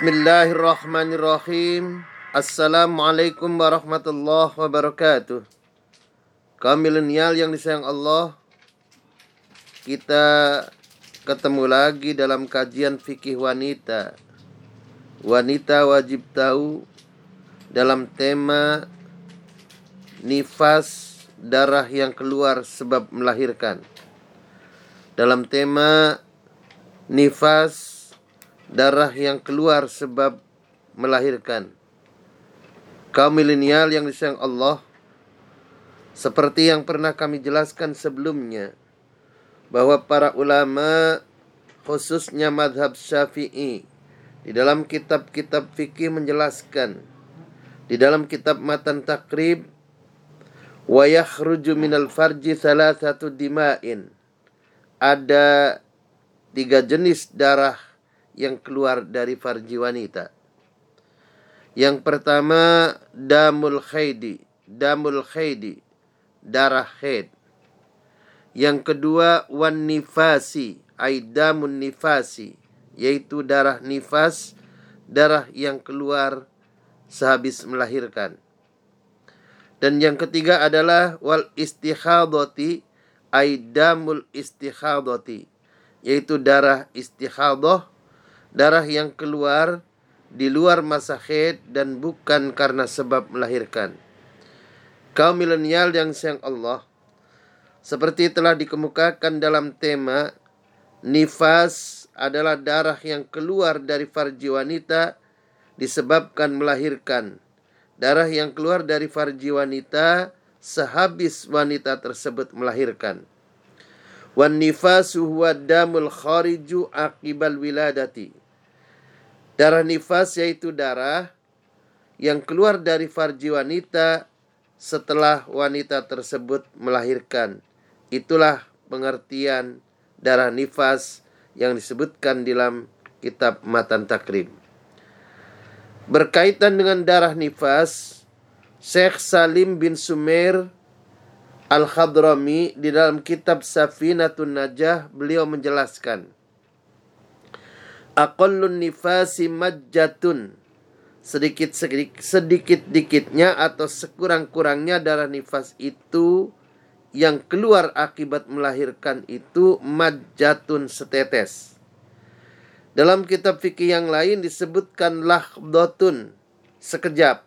Bismillahirrahmanirrahim. Assalamualaikum warahmatullahi wabarakatuh. Kaum milenial yang disayang Allah, kita ketemu lagi dalam kajian fikih wanita. Wanita wajib tahu dalam tema nifas darah yang keluar sebab melahirkan. Dalam tema nifas darah yang keluar sebab melahirkan. Kaum milenial yang disayang Allah, seperti yang pernah kami jelaskan sebelumnya, bahwa para ulama khususnya madhab syafi'i di dalam kitab-kitab fikih menjelaskan di dalam kitab matan takrib wa yakhruju minal farji satu dima'in ada tiga jenis darah yang keluar dari farji wanita yang pertama damul khaidi damul khaidi darah haid. Yang kedua wan nifasi, aidamun nifasi, yaitu darah nifas, darah yang keluar sehabis melahirkan. Dan yang ketiga adalah wal istikhadati, aidamul istikhadati, yaitu darah istihadah, darah yang keluar di luar masa haid dan bukan karena sebab melahirkan. Kaum milenial yang sayang Allah seperti telah dikemukakan dalam tema nifas adalah darah yang keluar dari farji wanita disebabkan melahirkan. Darah yang keluar dari farji wanita sehabis wanita tersebut melahirkan. Wan nifasu huwa damul khariju akibal wiladati darah nifas yaitu darah yang keluar dari farji wanita setelah wanita tersebut melahirkan. Itulah pengertian darah nifas yang disebutkan dalam kitab Matan Takrib. Berkaitan dengan darah nifas, Syekh Salim bin Sumer Al-Khadrami di dalam kitab Safinatun Najah beliau menjelaskan Aqallun nifasi majjatun sedikit sedikit sedikit dikitnya atau sekurang kurangnya darah nifas itu yang keluar akibat melahirkan itu majatun setetes. Dalam kitab fikih yang lain disebutkan lahdotun sekejap.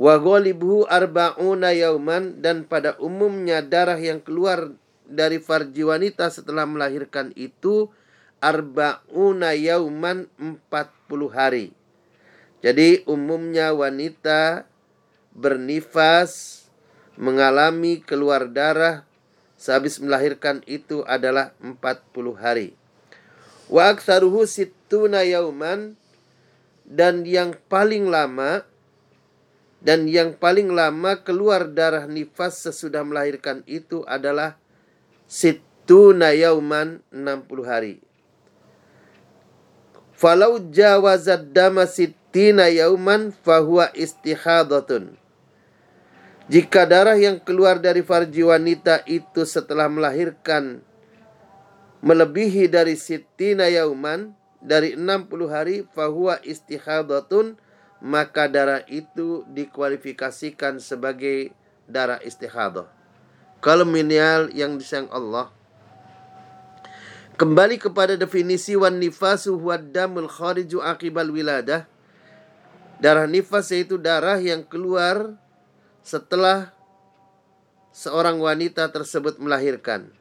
Wa ghalibuhu arba'una yauman dan pada umumnya darah yang keluar dari farji wanita setelah melahirkan itu arba'una yauman 40 hari. Jadi umumnya wanita bernifas mengalami keluar darah sehabis melahirkan itu adalah 40 hari. Wa aktsaruhu sittuna yauman dan yang paling lama dan yang paling lama keluar darah nifas sesudah melahirkan itu adalah sittuna yauman 60 hari. Falau jawazad dama sittina yauman fahuwa istihadatun. Jika darah yang keluar dari farji wanita itu setelah melahirkan melebihi dari sittina yauman dari 60 hari fahuwa istihadatun maka darah itu dikualifikasikan sebagai darah istihadah. Kalau minial yang disayang Allah Kembali kepada definisi wan nifasu huwa damul khariju akibal wiladah. Darah nifas yaitu darah yang keluar setelah seorang wanita tersebut melahirkan.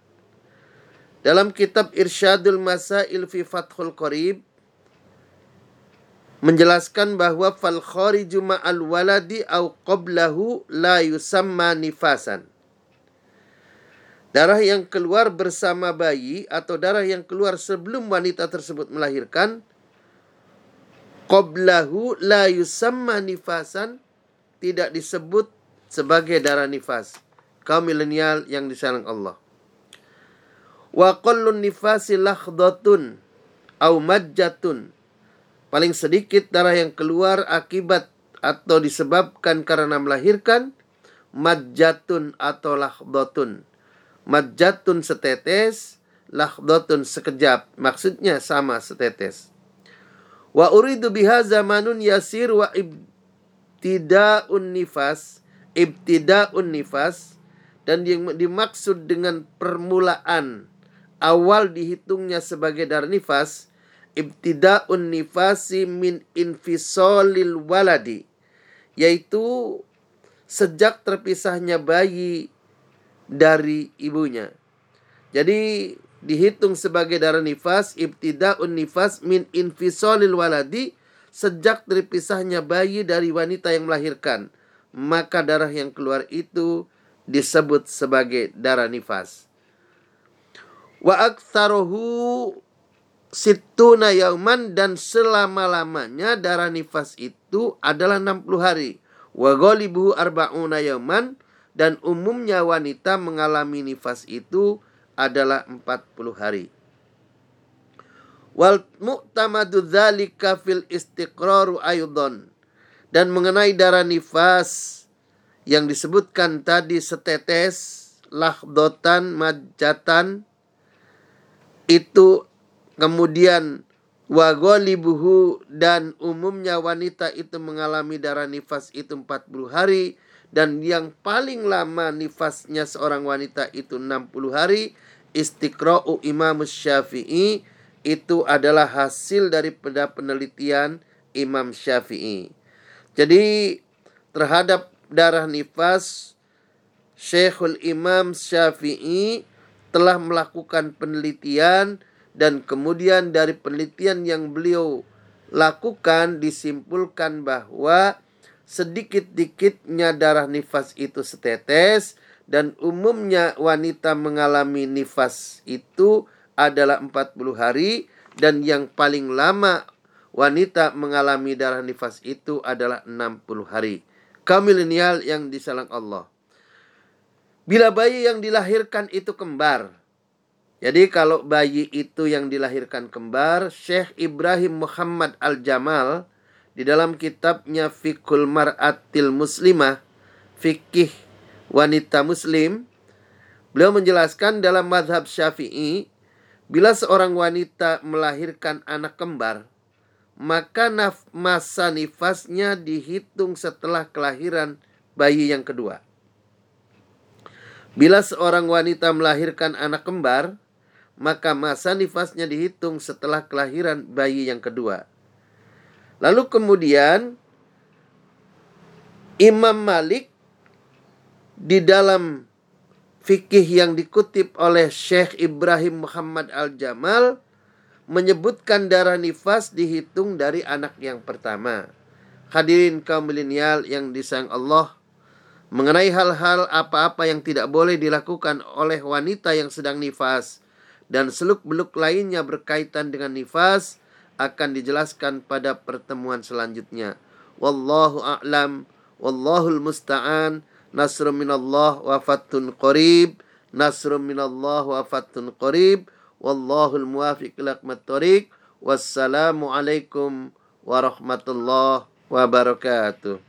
Dalam kitab Irsyadul Masail fi Fathul Qarib menjelaskan bahwa fal khariju ma'al waladi au qablahu la yusamma nifasan. Darah yang keluar bersama bayi atau darah yang keluar sebelum wanita tersebut melahirkan qablahu la yusamma nifasan tidak disebut sebagai darah nifas. Kaum milenial yang disayang Allah. Wa qallun nifasi lakhdatun au majjatun. Paling sedikit darah yang keluar akibat atau disebabkan karena melahirkan majjatun atau lakhdatun Majatun setetes, lahdotun sekejap. Maksudnya sama setetes. Wa uridu biha zamanun yasir wa ibtida'un nifas, ibtida'un nifas dan yang dimaksud dengan permulaan awal dihitungnya sebagai darah nifas ibtida'un nifasi min infisolil waladi yaitu sejak terpisahnya bayi dari ibunya. Jadi dihitung sebagai darah nifas ibtida'un nifas min infisolil waladi sejak terpisahnya bayi dari wanita yang melahirkan maka darah yang keluar itu disebut sebagai darah nifas wa aktsaruhu situna yauman dan selama-lamanya darah nifas itu adalah 60 hari wa ghalibuhu arba'una yauman dan umumnya wanita mengalami nifas itu adalah 40 hari. Wal mu'tamadu dzalika fil istiqraru aydan. Dan mengenai darah nifas yang disebutkan tadi setetes, lahdotan, majatan, itu kemudian wagolibuhu dan umumnya wanita itu mengalami darah nifas itu 40 hari dan yang paling lama nifasnya seorang wanita itu 60 hari istiqra'u Imam Syafi'i itu adalah hasil daripada penelitian Imam Syafi'i. Jadi terhadap darah nifas Syekhul Imam Syafi'i telah melakukan penelitian dan kemudian dari penelitian yang beliau lakukan disimpulkan bahwa sedikit-dikitnya darah nifas itu setetes dan umumnya wanita mengalami nifas itu adalah 40 hari dan yang paling lama wanita mengalami darah nifas itu adalah 60 hari. Kaum milenial yang disalang Allah. Bila bayi yang dilahirkan itu kembar. Jadi kalau bayi itu yang dilahirkan kembar, Syekh Ibrahim Muhammad Al-Jamal di dalam kitabnya Fikul Mar'atil Muslimah, fikih wanita muslim, beliau menjelaskan dalam madhab syafi'i, bila seorang wanita melahirkan anak kembar, maka naf masa nifasnya dihitung setelah kelahiran bayi yang kedua. Bila seorang wanita melahirkan anak kembar, maka masa nifasnya dihitung setelah kelahiran bayi yang kedua. Lalu kemudian Imam Malik di dalam fikih yang dikutip oleh Syekh Ibrahim Muhammad Al-Jamal menyebutkan darah nifas dihitung dari anak yang pertama. Hadirin kaum milenial yang disayang Allah, mengenai hal-hal apa-apa yang tidak boleh dilakukan oleh wanita yang sedang nifas dan seluk-beluk lainnya berkaitan dengan nifas, akan dijelaskan pada pertemuan selanjutnya. Wallahu a'lam, wallahul musta'an, nasrun minallah wa fathun qarib, nasrun minallah wa fathun qarib, wallahul muwafiq lakmat tariq, wassalamu alaikum warahmatullahi wabarakatuh.